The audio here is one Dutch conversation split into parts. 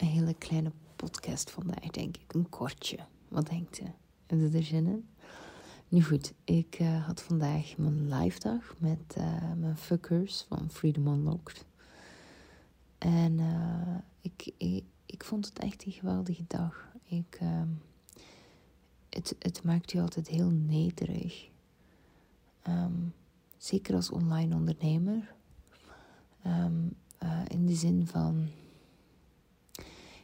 een hele kleine podcast vandaag, denk ik. Een kortje. Wat denkt u? Heb je er zin in? Nu goed, ik uh, had vandaag mijn live dag met uh, mijn fuckers van Freedom Unlocked. En uh, ik, ik, ik, vond het echt een geweldige dag. Ik, ehm, het, het maakt je altijd heel nederig. Um, zeker als online ondernemer. Um, in de zin van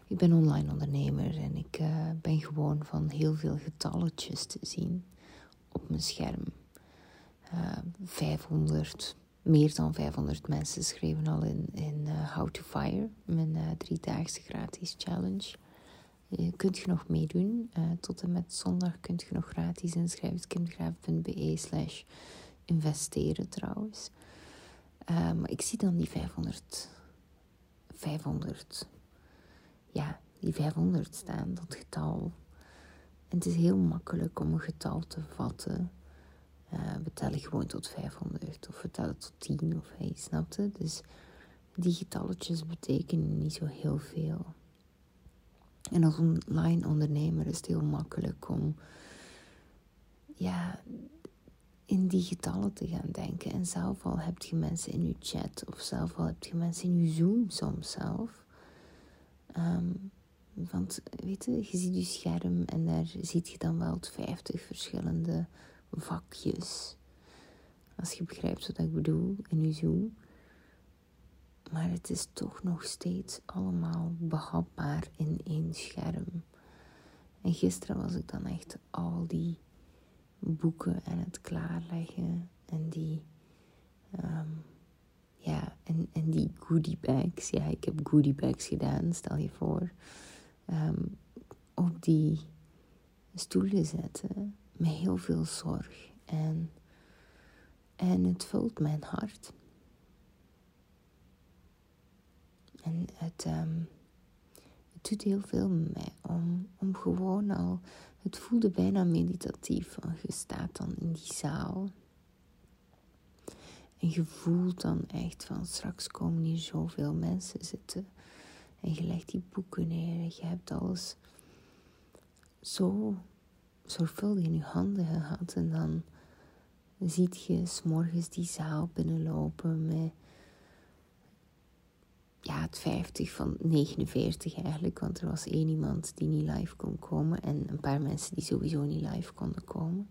ik ben online ondernemer en ik uh, ben gewoon van heel veel getalletjes te zien op mijn scherm. Uh, eh, 500, meer dan 500 mensen schreven al in, in uh, How to Fire, mijn driedaagse gratis challenge. Kunt je nog meedoen. tot en met zondag kunt je nog gratis inschrijven. kimgraaf.be slash investeren trouwens. ik zie dan die 500, 500 ja, die 500 staan, dat getal. En het is heel makkelijk om een getal te vatten. Uh, we tellen gewoon tot 500 of we tellen tot 10 of hey, snapte? Dus die getalletjes betekenen niet zo heel veel. En als online ondernemer is het heel makkelijk om ja, in die getallen te gaan denken. En zelf al heb je mensen in je chat of zelf al heb je mensen in je Zoom soms zelf. Um, want weet je, je ziet je scherm en daar ziet je dan wel 50 verschillende vakjes. Als je begrijpt wat ik bedoel in je Zoom. Maar het is toch nog steeds allemaal behapbaar in één scherm. En gisteren was ik dan echt al die boeken aan het klaarleggen. En die um, ja, en, en die goodie bags. Ja, ik heb goodie bags gedaan, stel je voor. Um, op die stoelen zetten. Met heel veel zorg. En, en het vult mijn hart. En het, um, het doet heel veel met mij om, om gewoon al. Het voelde bijna meditatief. Je staat dan in die zaal. En je voelt dan echt van straks komen hier zoveel mensen zitten. En je legt die boeken neer en je hebt alles zo zorgvuldig in je handen gehad. En dan ziet je s'morgens die zaal binnenlopen met ja, het 50 van 49 eigenlijk. Want er was één iemand die niet live kon komen. En een paar mensen die sowieso niet live konden komen.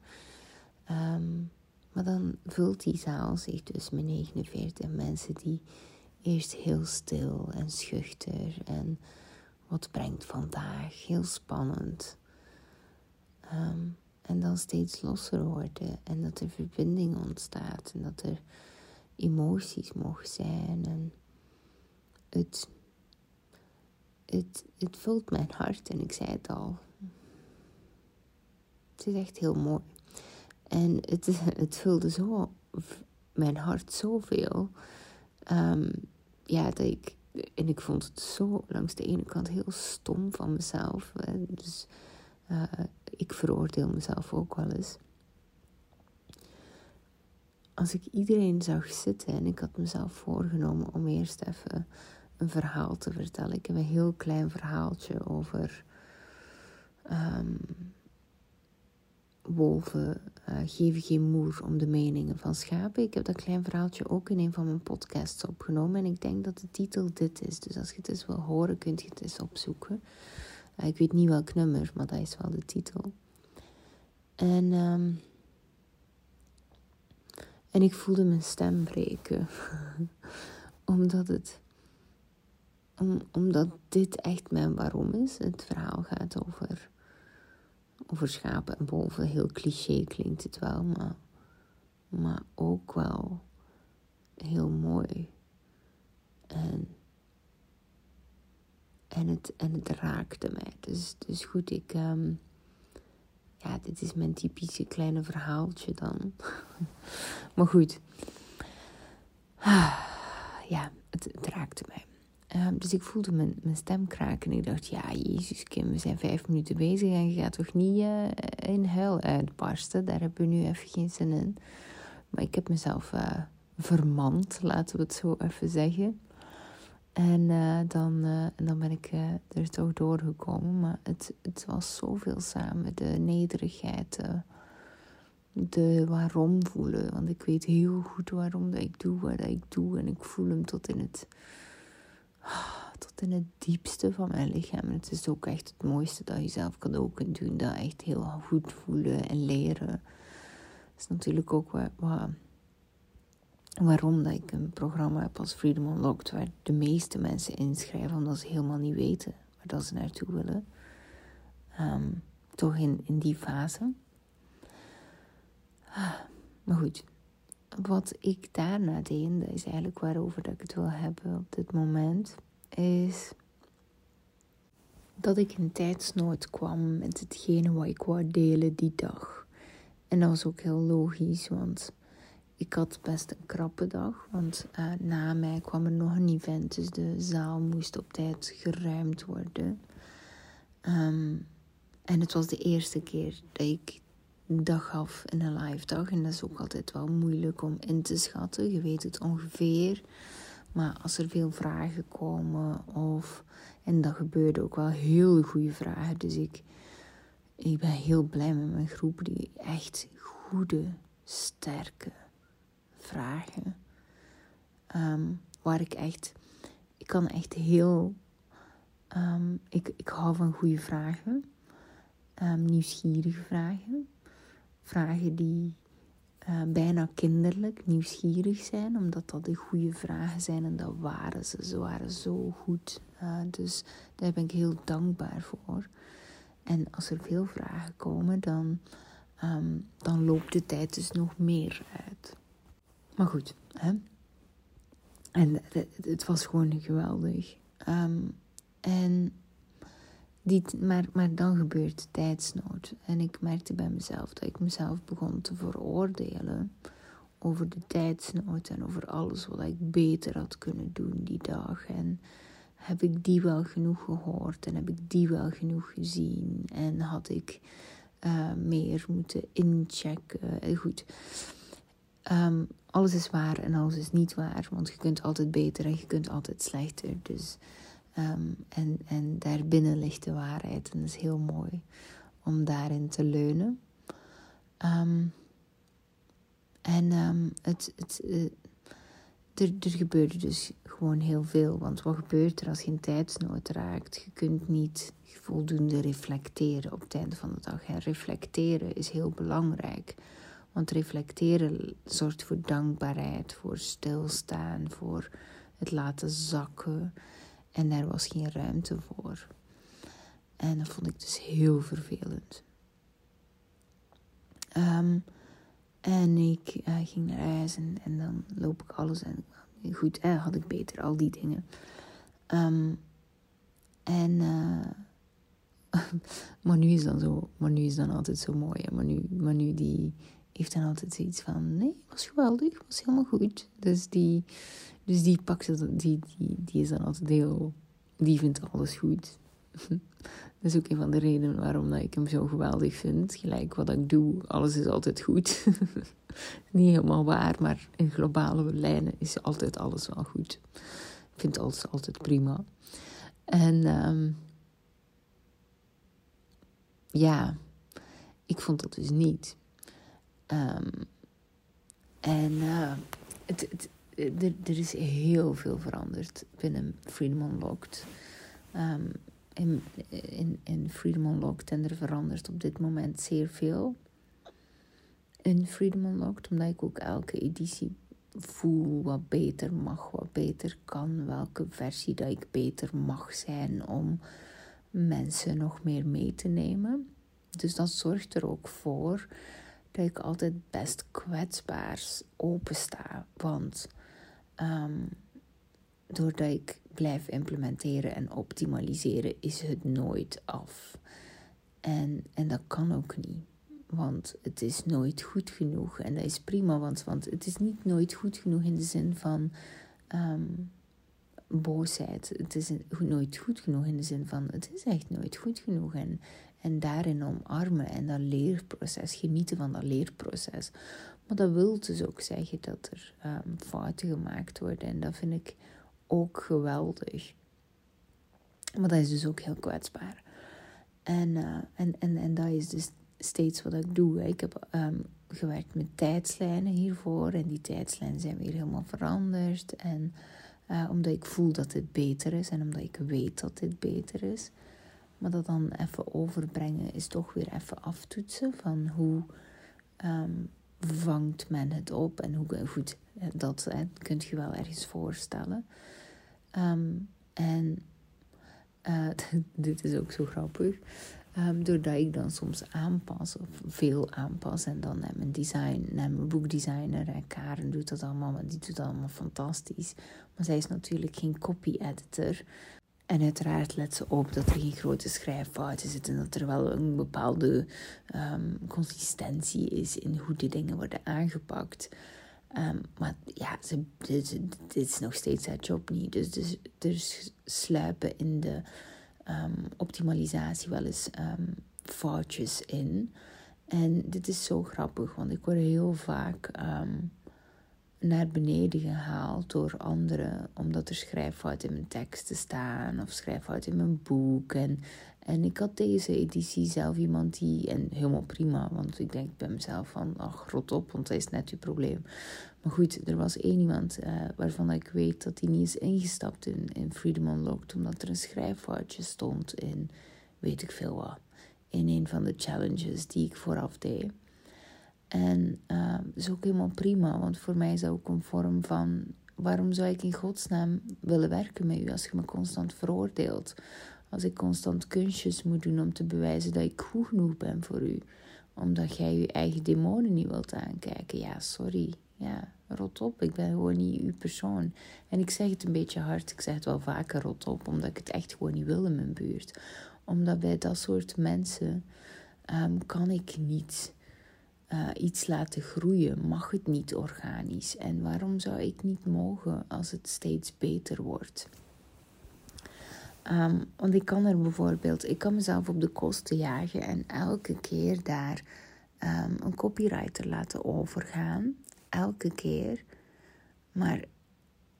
Um, maar dan vult die zaal zich dus met 49 mensen die eerst heel stil en schuchter en wat brengt vandaag, heel spannend. Ehm, en dan steeds losser worden en dat er verbinding ontstaat en dat er emoties mogen zijn. En het, het, het vult mijn hart en ik zei het al. Het is echt heel mooi. En het, het vulde zo mijn hart zoveel. Um, ja, dat ik. En ik vond het zo langs de ene kant heel stom van mezelf. Dus uh, ik veroordeel mezelf ook wel eens. Als ik iedereen zag zitten en ik had mezelf voorgenomen om eerst even een verhaal te vertellen. Ik heb een heel klein verhaaltje over um, wolven uh, geven geen moer om de meningen van schapen. Ik heb dat klein verhaaltje ook in een van mijn podcasts opgenomen. En ik denk dat de titel dit is. Dus als je het eens wil horen, kunt je het eens opzoeken. Uh, ik weet niet welk nummer, maar dat is wel de titel. En, um, en ik voelde mijn stem breken. omdat het... Om, omdat dit echt mijn waarom is. Het verhaal gaat over over schapen en wolven. Heel cliché klinkt het wel, maar, maar ook wel heel mooi. En, en, het, en het raakte mij. Dus, dus goed, ik. Um, ja, dit is mijn typische kleine verhaaltje dan. maar goed. Ja, het, het raakte mij. Ehm, dus ik voelde mijn, stem kraken. En ik dacht, ja, Jezus Kim, we zijn vijf minuten bezig en je gaat toch niet uh, in huil uitbarsten? Daar hebben we nu even geen zin in. Maar ik heb mezelf uh, vermand, laten we het zo even zeggen. En uh, dan, uh, dan ben ik er toch doorgekomen. Maar het, het was zoveel samen. De nederigheid, de waarom voelen. Want ik weet heel goed waarom dat ik doe wat ik doe. En ik voel hem tot in het, tot in het diepste van mijn lichaam. Het is ook echt het mooiste dat je zelf cadeau kunt doen. Dat echt heel goed voelen en leren. Dat is natuurlijk ook waarom dat ik een programma heb als Freedom Unlocked, waar de meeste mensen inschrijven omdat ze helemaal niet weten waar dat ze naartoe willen. Ehm, toch in, in die fase. Ah, maar goed, wat ik daarna deed, dat is eigenlijk waarover dat ik het wil hebben op dit moment, is dat ik in tijdsnood kwam met hetgene wat ik wou delen die dag. En dat was ook heel logisch, want ik had best een krappe dag, want uh, na mij kwam er nog een event, dus de zaal moest op tijd geruimd worden. Um, en het was de eerste keer dat ik dag gaf in een live dag. En dat is ook altijd wel moeilijk om in te schatten. Je weet het ongeveer. Maar als er veel vragen komen, of. En dat gebeurde ook wel heel goede vragen. Dus ik, ik ben heel blij met mijn groep, die echt goede, sterke vragen. Ehm, waar ik echt, ik kan echt heel, um, ik, ik hou van goede vragen, um, nieuwsgierige vragen, vragen die uh, bijna kinderlijk nieuwsgierig zijn, omdat dat de goede vragen zijn en dat waren ze, ze waren zo goed. Uh, dus daar ben ik heel dankbaar voor. En als er veel vragen komen, dan, dan loopt de tijd dus nog meer uit. Maar goed, hè. En het, was gewoon geweldig. Um, en die, maar, maar dan gebeurt tijdsnood. En ik merkte bij mezelf dat ik mezelf begon te veroordelen over de tijdsnood en over alles wat ik beter had kunnen doen die dag. En heb ik die wel genoeg gehoord en heb ik die wel genoeg gezien en had ik uh, meer moeten inchecken. Goed. Um, alles is waar en alles is niet waar. Want je kunt altijd beter en je kunt altijd slechter. Dus, um, en, en daarbinnen ligt de waarheid. En dat is heel mooi om daarin te leunen. Um, en um, het, het, uh, er, er gebeurde dus gewoon heel veel. Want wat gebeurt er als je in tijdsnood raakt? Je kunt niet voldoende reflecteren op het einde van de dag. En reflecteren is heel belangrijk. Want reflecteren zorgt voor dankbaarheid, voor stilstaan, voor het laten zakken. En daar was geen ruimte voor. En dat vond ik dus heel vervelend. Um, en ik uh, ging naar huis en, en, dan loop ik alles en goed, eh, had ik beter, al die dingen. Um, en uh, maar nu is dan zo, maar nu is dan altijd zo mooi. Maar nu, maar nu die heeft dan altijd zoiets van: nee, was geweldig, was helemaal goed. Dus die, dus die pakt die, die, die is dan altijd heel, die vindt alles goed. Dat is ook een van de redenen waarom dat ik hem zo geweldig vind. Gelijk wat ik doe, alles is altijd goed. Niet helemaal waar, maar in globale lijnen is altijd alles wel goed. Ik vind alles altijd prima. En um, ja, ik vond dat dus niet. Um, en uh, het, het, er, er, is heel veel veranderd binnen Freedom Unlocked. Um, in, in, in Freedom Unlocked en er verandert op dit moment zeer veel. In Freedom Unlocked, omdat ik ook elke editie voel wat beter mag, wat beter kan, welke versie dat ik beter mag zijn om mensen nog meer mee te nemen. Dus dat zorgt er ook voor dat ik altijd best kwetsbaar opensta. Want um, doordat ik blijf implementeren en optimaliseren, is het nooit af. En, en dat kan ook niet. Want het is nooit goed genoeg. En dat is prima, want, want het is niet nooit goed genoeg in de zin van um, boosheid. Het is nooit goed genoeg in de zin van het is echt nooit goed genoeg. En en daarin omarmen en dat leerproces, genieten van dat leerproces. Maar dat wil dus ook zeggen dat er um, fouten gemaakt worden. En dat vind ik ook geweldig. Maar dat is dus ook heel kwetsbaar. En, uh, en, en, en dat is dus steeds wat ik doe. Ik heb um, gewerkt met tijdslijnen hiervoor. En die tijdslijnen zijn weer helemaal veranderd. En uh, omdat ik voel dat dit beter is. En omdat ik weet dat dit beter is. Maar dat dan even overbrengen is toch weer even aftoetsen van hoe um, vangt men het op en hoe goed dat hè, kunt je wel ergens voorstellen. Um, en uh, dit is ook zo grappig. Um, doordat ik dan soms aanpas, of veel aanpas. En dan naar mijn design, naar mijn boekdesigner. En Karen doet dat allemaal, die doet dat allemaal fantastisch. Maar zij is natuurlijk geen copy-editor. En uiteraard let ze op dat er geen grote schrijffouten zitten. En dat er wel een bepaalde um, consistentie is in hoe de dingen worden aangepakt. Um, maar ja, ze, dit, is nog steeds haar job niet. Dus, dus, dus sluipen in de um, optimalisatie wel eens foutjes in. En dit is zo grappig, want ik word heel vaak naar beneden gehaald door anderen, omdat er schrijffouten in mijn teksten staan of schrijffouten in mijn boek. En, en ik had deze editie zelf iemand die, en helemaal prima, want ik denk bij mezelf van, ach, rot op, want dat is net je probleem. Maar goed, er was één iemand uh, waarvan ik weet dat hij niet is ingestapt in, in Freedom Unlocked, omdat er een schrijffoutje stond in, weet ik veel wat, in een van de challenges die ik vooraf deed. En uh, is ook helemaal prima, want voor mij is dat ook een vorm van: waarom zou ik in godsnaam willen werken met u als je me constant veroordeelt? Als ik constant kunstjes moet doen om te bewijzen dat ik goed genoeg ben voor u, omdat jij je eigen demonen niet wilt aankijken. Ja, sorry. Ja, rot op. Ik ben gewoon niet uw persoon. En ik zeg het een beetje hard. Ik zeg het wel vaker rot op, omdat ik het echt gewoon niet wil in mijn buurt. Omdat bij dat soort mensen um, kan ik niet uh, iets laten groeien, mag het niet organisch. En waarom zou ik niet mogen als het steeds beter wordt? Um, want ik kan er bijvoorbeeld, ik kan mezelf op de kosten jagen en elke keer daar um, een copywriter laten overgaan. Elke keer. Maar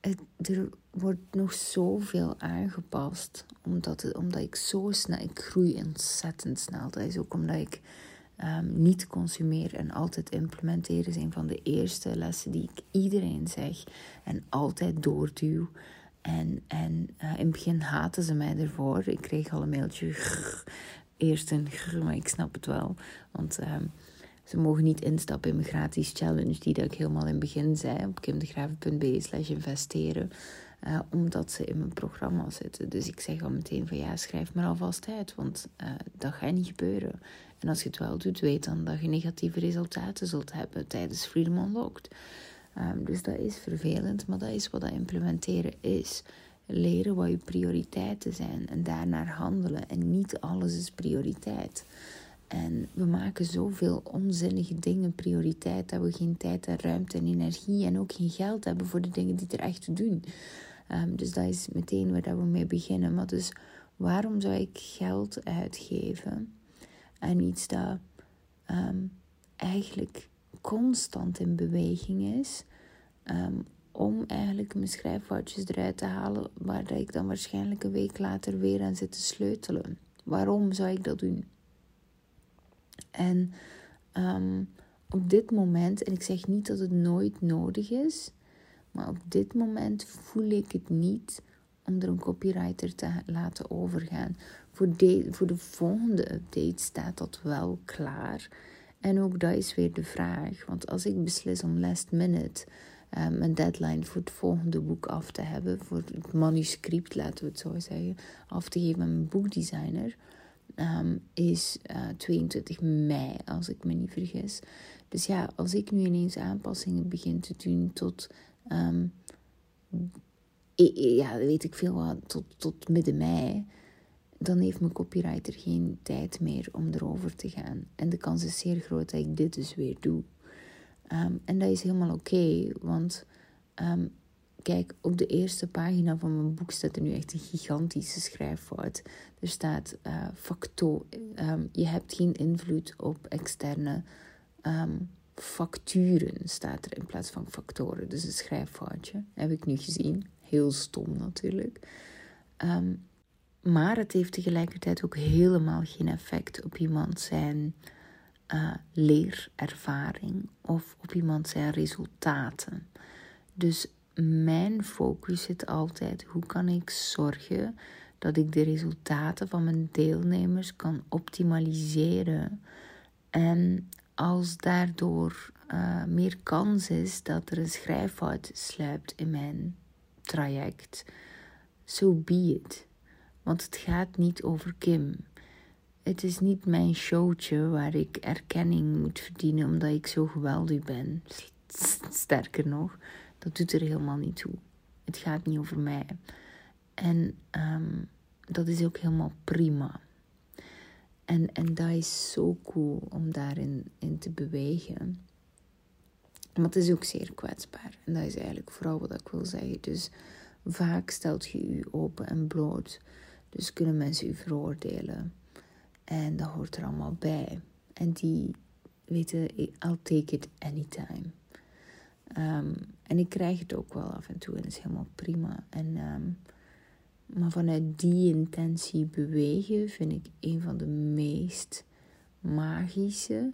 het, er wordt nog zoveel aangepast. Omdat, het, omdat ik zo snel, ik groei ontzettend snel. Dat is ook omdat ik Um, niet consumeren en altijd implementeren is een van de eerste lessen die ik iedereen zeg en altijd doorduw. En, en uh, in het begin haten ze mij ervoor. Ik kreeg al een mailtje. eerst een grrr, maar ik snap het wel. Want um, ze mogen niet instappen in mijn gratis challenge, die dat ik helemaal in het begin zei op kimdegraven.be slash investeren. Uh, omdat ze in mijn programma zitten. Dus ik zeg al meteen van ja, schrijf maar alvast uit, want uh, dat gaat niet gebeuren. En als je het wel doet, weet dan dat je negatieve resultaten zult hebben tijdens Freedom Unlocked. Um, dus dat is vervelend, maar dat is wat dat implementeren is. Leren wat je prioriteiten zijn en daarnaar handelen. En niet alles is prioriteit. En we maken zoveel onzinnige dingen prioriteit dat we geen tijd en ruimte en energie en ook geen geld hebben voor de dingen die er echt te doen. Um, dus dat is meteen waar we mee beginnen. Maar dus waarom zou ik geld uitgeven aan iets dat um, eigenlijk constant in beweging is. Um, om eigenlijk mijn schrijffoutjes eruit te halen, waar ik dan waarschijnlijk een week later weer aan zit te sleutelen. Waarom zou ik dat doen? En um, op dit moment, en ik zeg niet dat het nooit nodig is, maar op dit moment voel ik het niet om er een copywriter te laten overgaan. Voor de, voor de volgende update staat dat wel klaar. En ook dat is weer de vraag. Want als ik beslis om last minute um, een deadline voor het volgende boek af te hebben, voor het manuscript, laten we het zo zeggen, af te geven aan mijn boekdesigner, um, is uh, eh, 22 mei, als ik me niet vergis. Dus ja, als ik nu ineens aanpassingen begin te doen tot um, ja, weet ik veel wat, tot, tot midden mei, dan heeft mijn copywriter geen tijd meer om erover te gaan. En de kans is zeer groot dat ik dit dus weer doe. Um, en dat is helemaal oké, want um, kijk, op de eerste pagina van mijn boek staat er nu echt een gigantische schrijffout. Er staat uh, facto, um, je hebt geen invloed op externe facturen, staat er in plaats van factoren. Dus een schrijffoutje, heb ik nu gezien Heel stom natuurlijk. Ehm, maar het heeft tegelijkertijd ook helemaal geen effect op iemand zijn uh, leerervaring of op iemand zijn resultaten. Dus mijn focus zit altijd: hoe kan ik zorgen dat ik de resultaten van mijn deelnemers kan optimaliseren? En als daardoor uh, meer kans is dat er een schrijffout sluipt in mijn traject, so be. Want het gaat niet over Kim. Het is niet mijn showtje waar ik erkenning moet verdienen omdat ik zo geweldig ben. Sterker nog, dat doet er helemaal niet toe. Het gaat niet over mij. En um, dat is ook helemaal prima. En, en dat is zo cool om daarin in te bewegen. Maar het is ook zeer kwetsbaar. En dat is eigenlijk vooral wat ik wil zeggen. Dus vaak stelt je je open en bloot. Dus kunnen mensen u veroordelen. En dat hoort er allemaal bij. En die weten, I'll take it anytime. Um, en ik krijg het ook wel af en toe en is helemaal prima. En, um, maar vanuit die intentie bewegen vind ik een van de meest magische,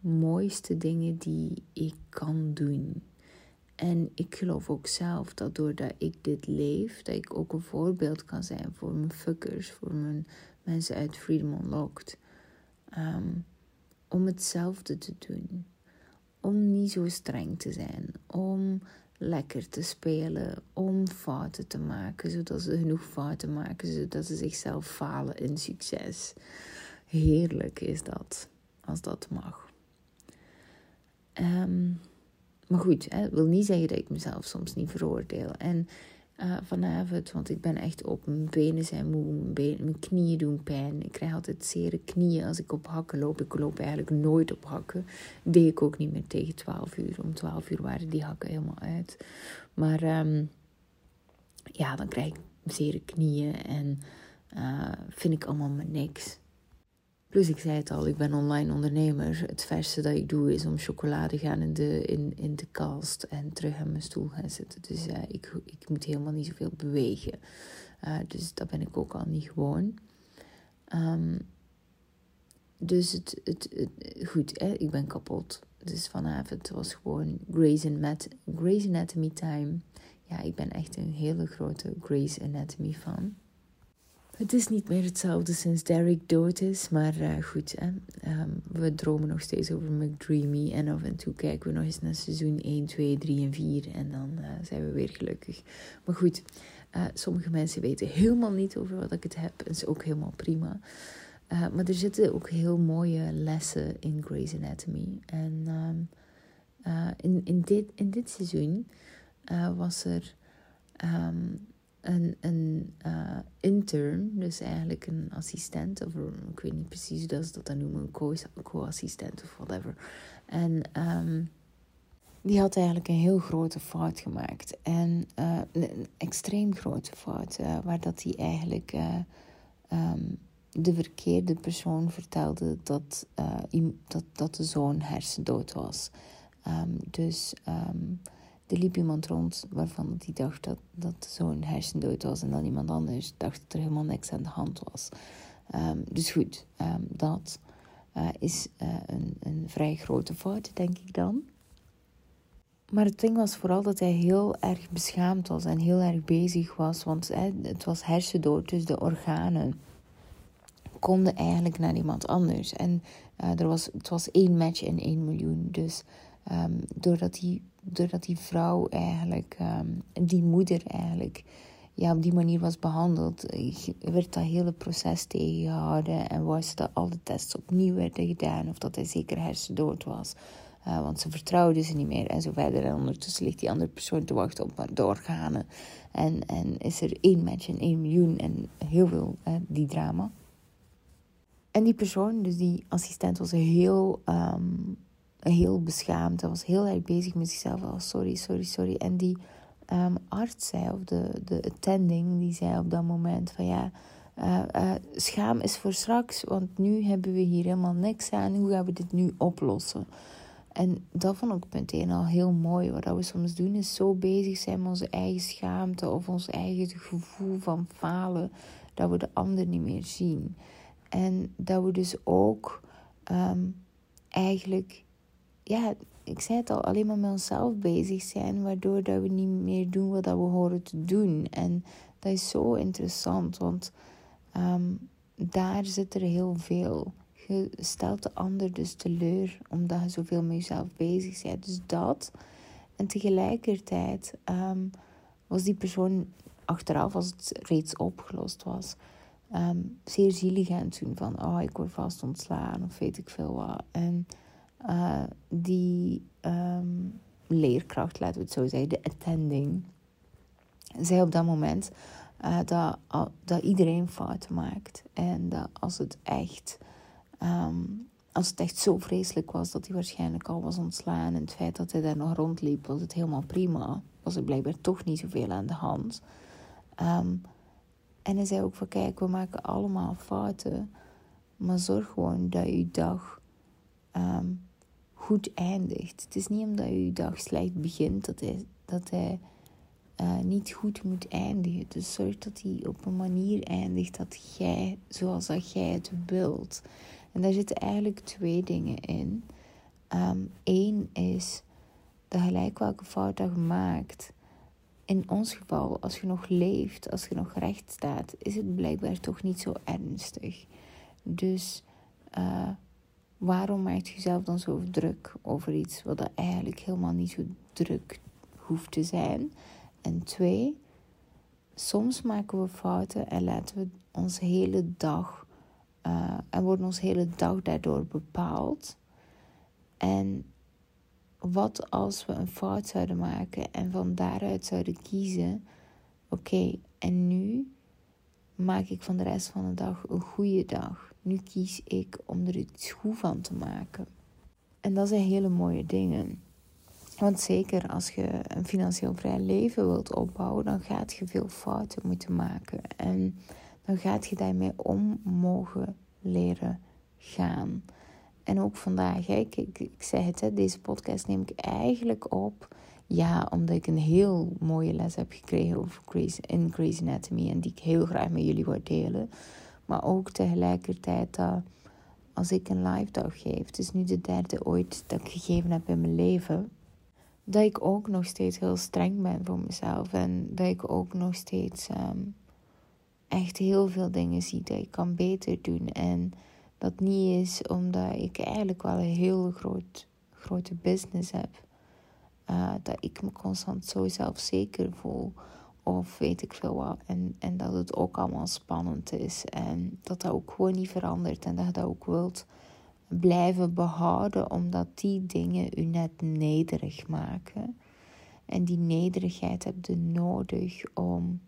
mooiste dingen die ik kan doen. En ik geloof ook zelf dat doordat ik dit leef, dat ik ook een voorbeeld kan zijn voor mijn fuckers, voor mijn mensen uit Freedom Unlocked. Um, om hetzelfde te doen. Om niet zo streng te zijn. Om lekker te spelen. Om fouten te maken. Zodat ze genoeg fouten maken. Zodat ze zichzelf falen in succes. Heerlijk is dat. Als dat mag. Um, maar goed, het wil niet zeggen dat ik mezelf soms niet veroordeel. En uh, vanavond, want ik ben echt op mijn benen zijn moe, mijn, mijn knieën doen pijn. Ik krijg altijd zere knieën als ik op hakken loop. Ik loop eigenlijk nooit op hakken. deed ik ook niet meer tegen 12 uur. Om 12 uur waren die hakken helemaal uit. Maar um, ja, dan krijg ik zere knieën en uh, vind ik allemaal maar niks. Plus, ik zei het al, ik ben online ondernemer. Het verste dat ik doe is om chocolade gaan in de, in, in de kast en terug aan mijn stoel gaan zitten. Dus uh, ik, ik moet helemaal niet zoveel bewegen. Uh, dus dat ben ik ook al niet gewoon. Um, dus het, het, het goed, hè, ik ben kapot. Dus vanavond was gewoon Grey's, Grey's Anatomy time. Ja, ik ben echt een hele grote Grey's Anatomy fan. Het is niet meer hetzelfde sinds Derek dood is, maar uh, goed, hè? Um, we dromen nog steeds over McDreamy en af en toe kijken we nog eens naar seizoen 1, 2, 3 en 4 en dan uh, zijn we weer gelukkig. Maar goed, uh, sommige mensen weten helemaal niet over wat ik het heb, dat is ook helemaal prima. maar er zitten ook heel mooie lessen in Grey's Anatomy. En um, in, in, dit, in dit seizoen was er... Um, een, een uh, intern, dus eigenlijk een assistent, of ik weet niet precies hoe ze dat dan noemen, een co-assistent of whatever. En um, die had eigenlijk een heel grote fout gemaakt. En uh, een, extreem grote fout, uh, waar dat hij eigenlijk um, de verkeerde persoon vertelde dat, dat, dat de zoon hersendood was. Um, dus er liep iemand rond waarvan hij dacht dat, dat zo'n hersendood was en dan iemand anders dacht dat er helemaal niks aan de hand was. Ehm, dus goed, um, dat uh, is uh, een, een vrij grote fout, denk ik dan. Maar het ding was vooral dat hij heel erg beschaamd was en heel erg bezig was, want het was hersendood, dus de organen konden eigenlijk naar iemand anders. En uh, er was, het was één match in één miljoen, dus um, doordat hij doordat die vrouw eigenlijk, um, die moeder eigenlijk, ja, op die manier was behandeld, werd dat hele proces tegengehouden en was dat alle tests opnieuw werden gedaan of dat hij zeker hersendood was. Uh, want ze vertrouwde ze niet meer en zo verder. En ondertussen ligt die andere persoon te wachten op de organen. En, en is er één match en één miljoen en heel veel, uh, die drama. En die persoon, dus die assistent, was heel um, heel beschaamd. Hij was heel erg bezig met zichzelf. Oh, sorry, sorry, sorry. En die um, arts zei, of de, de attending, die zei op dat moment van ja... Uh, uh, schaam is voor straks, want nu hebben we hier helemaal niks aan. Hoe gaan we dit nu oplossen? En dat vond ik meteen al heel mooi. Wat we soms doen is zo bezig zijn met onze eigen schaamte of ons eigen gevoel van falen, dat we de ander niet meer zien. En dat we dus ook ehm, eigenlijk, ja, ik zei het al, alleen maar met onszelf bezig zijn, waardoor dat we niet meer doen wat we horen te doen. En dat is zo interessant, want um, daar zit er heel veel. Je stelt de ander dus teleur omdat je zoveel met jezelf bezig bent. Dus dat. En tegelijkertijd um, was die persoon achteraf, als het reeds opgelost was, um, zeer zielig aan het doen. Van, oh, ik word vast ontslaan of weet ik veel wat. En uh, die um, leerkracht, laten we het zo zeggen, de attending, zei op dat moment uh, dat, dat iedereen fouten maakt. En dat als het echt. Um, als het echt zo vreselijk was dat hij waarschijnlijk al was ontslaan. En het feit dat hij daar nog rondliep, was het helemaal prima. Was er blijkbaar toch niet zoveel aan de hand. Um, en hij zei ook van kijk, we maken allemaal fouten. Maar zorg gewoon dat je dag goed eindigt. Het is niet omdat je dag slecht begint dat hij, dat hij uh, niet goed moet eindigen. Dus zorg dat hij op een manier eindigt dat jij, zoals dat jij het wilt. En daar zitten eigenlijk twee dingen in. Eén um, is dat gelijk welke fout dat je maakt. In ons geval, als je nog leeft, als je nog recht staat, is het blijkbaar toch niet zo ernstig. Dus uh, waarom maak je jezelf dan zo druk over iets wat er eigenlijk helemaal niet zo druk hoeft te zijn? En twee, soms maken we fouten en laten we onze hele dag uh, en wordt onze hele dag daardoor bepaald. En wat als we een fout zouden maken en van daaruit zouden kiezen: oké, en nu maak ik van de rest van de dag een goede dag. Nu kies ik om er iets goed van te maken. En dat zijn hele mooie dingen. Want zeker als je een financieel vrij leven wilt opbouwen, dan gaat je veel fouten moeten maken. En dan gaat je daarmee om mogen leren gaan. En ook vandaag, ik, ik, zei het, hè, deze podcast neem ik eigenlijk op. Ja, omdat ik een heel mooie les heb gekregen over in Grey's Anatomy. En die ik heel graag met jullie wil delen. Maar ook tegelijkertijd dat als ik een live dag geef. Het is nu de derde ooit dat ik gegeven heb in mijn leven dat ik ook nog steeds heel streng ben voor mezelf. En dat ik ook nog steeds ehm, echt heel veel dingen zie dat ik kan beter doen. En dat niet is omdat ik eigenlijk wel een heel groot, grote business heb. Uh, dat ik me constant zo zelfzeker voel. Of weet ik veel wat. En, en dat het ook allemaal spannend is. En dat dat ook gewoon niet verandert. En dat je dat ook wilt blijven behouden, omdat die dingen u net nederig maken. En die nederigheid heb je nodig om,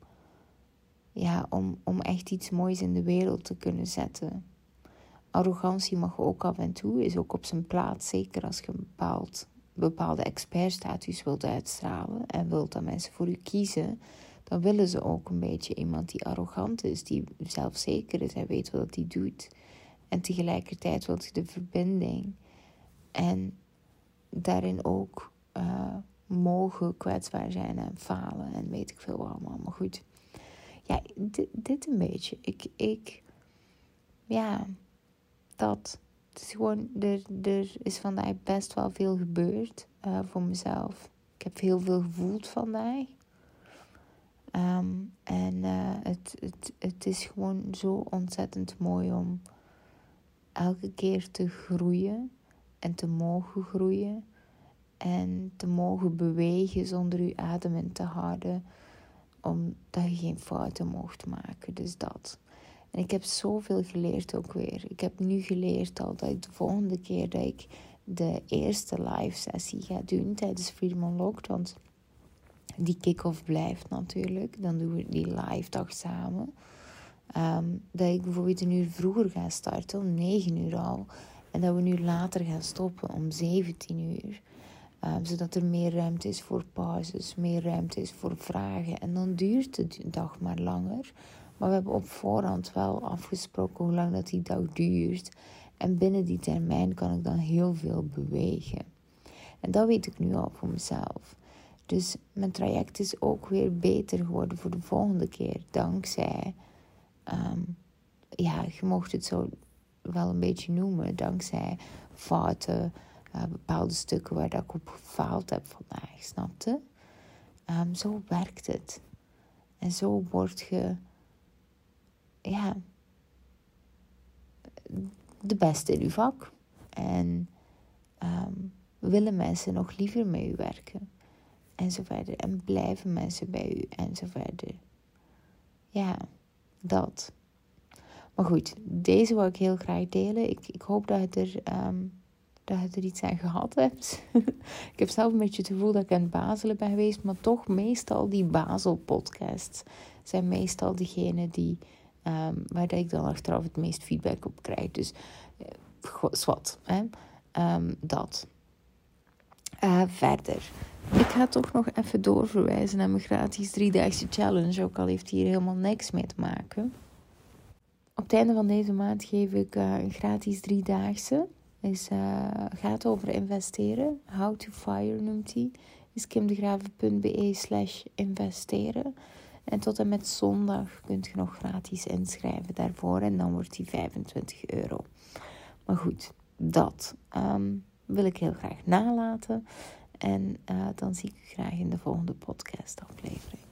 ja, om, om echt iets moois in de wereld te kunnen zetten. Arrogantie mag ook af en toe, is ook op zijn plaats, zeker als je een bepaald, bepaalde expertstatus wilt uitstralen en wilt dat mensen voor u kiezen, dan willen ze ook een beetje iemand die arrogant is, die zelfzeker is en weet wat hij doet. En tegelijkertijd wil je de verbinding. En daarin ook uh, mogen kwetsbaar zijn en falen en weet ik veel allemaal. Maar goed, ja, dit, dit een beetje. Ik, ik, ja, dat. Is gewoon, er, er is vandaag best wel veel gebeurd uh, voor mezelf. Ik heb heel veel gevoeld vandaag. Um, en uh, het, het, het is gewoon zo ontzettend mooi om elke keer te groeien en te mogen groeien en te mogen bewegen zonder je adem in te houden, omdat je geen fouten mocht maken. Dus dat. En ik heb zoveel geleerd ook weer. Ik heb nu geleerd al dat ik de volgende keer dat ik de eerste live sessie ga doen tijdens Freedom Unlocked, want die kick-off blijft natuurlijk. Dan doen we die live dag samen. Um, dat ik bijvoorbeeld een uur vroeger ga starten, om 9 uur al. En dat we nu later gaan stoppen om 17 uur. Um, zodat er meer ruimte is voor pauzes, meer ruimte is voor vragen. En dan duurt de dag maar langer. Maar we hebben op voorhand wel afgesproken hoe lang dat die dag duurt. En binnen die termijn kan ik dan heel veel bewegen. En dat weet ik nu al voor mezelf. Dus mijn traject is ook weer beter geworden voor de volgende keer. Dankzij, ehm, ja, je mocht het zo wel een beetje noemen. Dankzij fouten, uh, bepaalde stukken waar ik op gefaald heb vandaag, snapte? Um, zo werkt het. En zo word je, ja, de beste in je vak. En um, willen mensen nog liever met u werken. En zo verder. En blijven mensen bij u. En verder. Ja, dat. Maar goed, deze wil ik heel graag delen. Ik, ik hoop dat je, er, um, dat je er iets aan gehad hebt. ik heb zelf een beetje het gevoel dat ik aan het bazelen ben geweest. Maar toch, meestal die bazel-podcasts zijn meestal degene die... Um, waar ik dan achteraf het meest feedback op krijg. Dus, uh, zwart, hè. Um, dat. Uh, verder. Ik ga toch nog even doorverwijzen naar mijn gratis driedaagse challenge. Ook al heeft hier helemaal niks mee te maken. Op het einde van deze maand geef ik uh, een gratis driedaagse. Is, gaat over investeren. How to Fire noemt hij. Is kimdegraven.be slash investeren. En tot en met zondag kunt je nog gratis inschrijven daarvoor. En dan wordt die 25 euro. Maar goed, dat um, wil ik heel graag nalaten. En uh, dan zie ik u graag in de volgende podcast aflevering.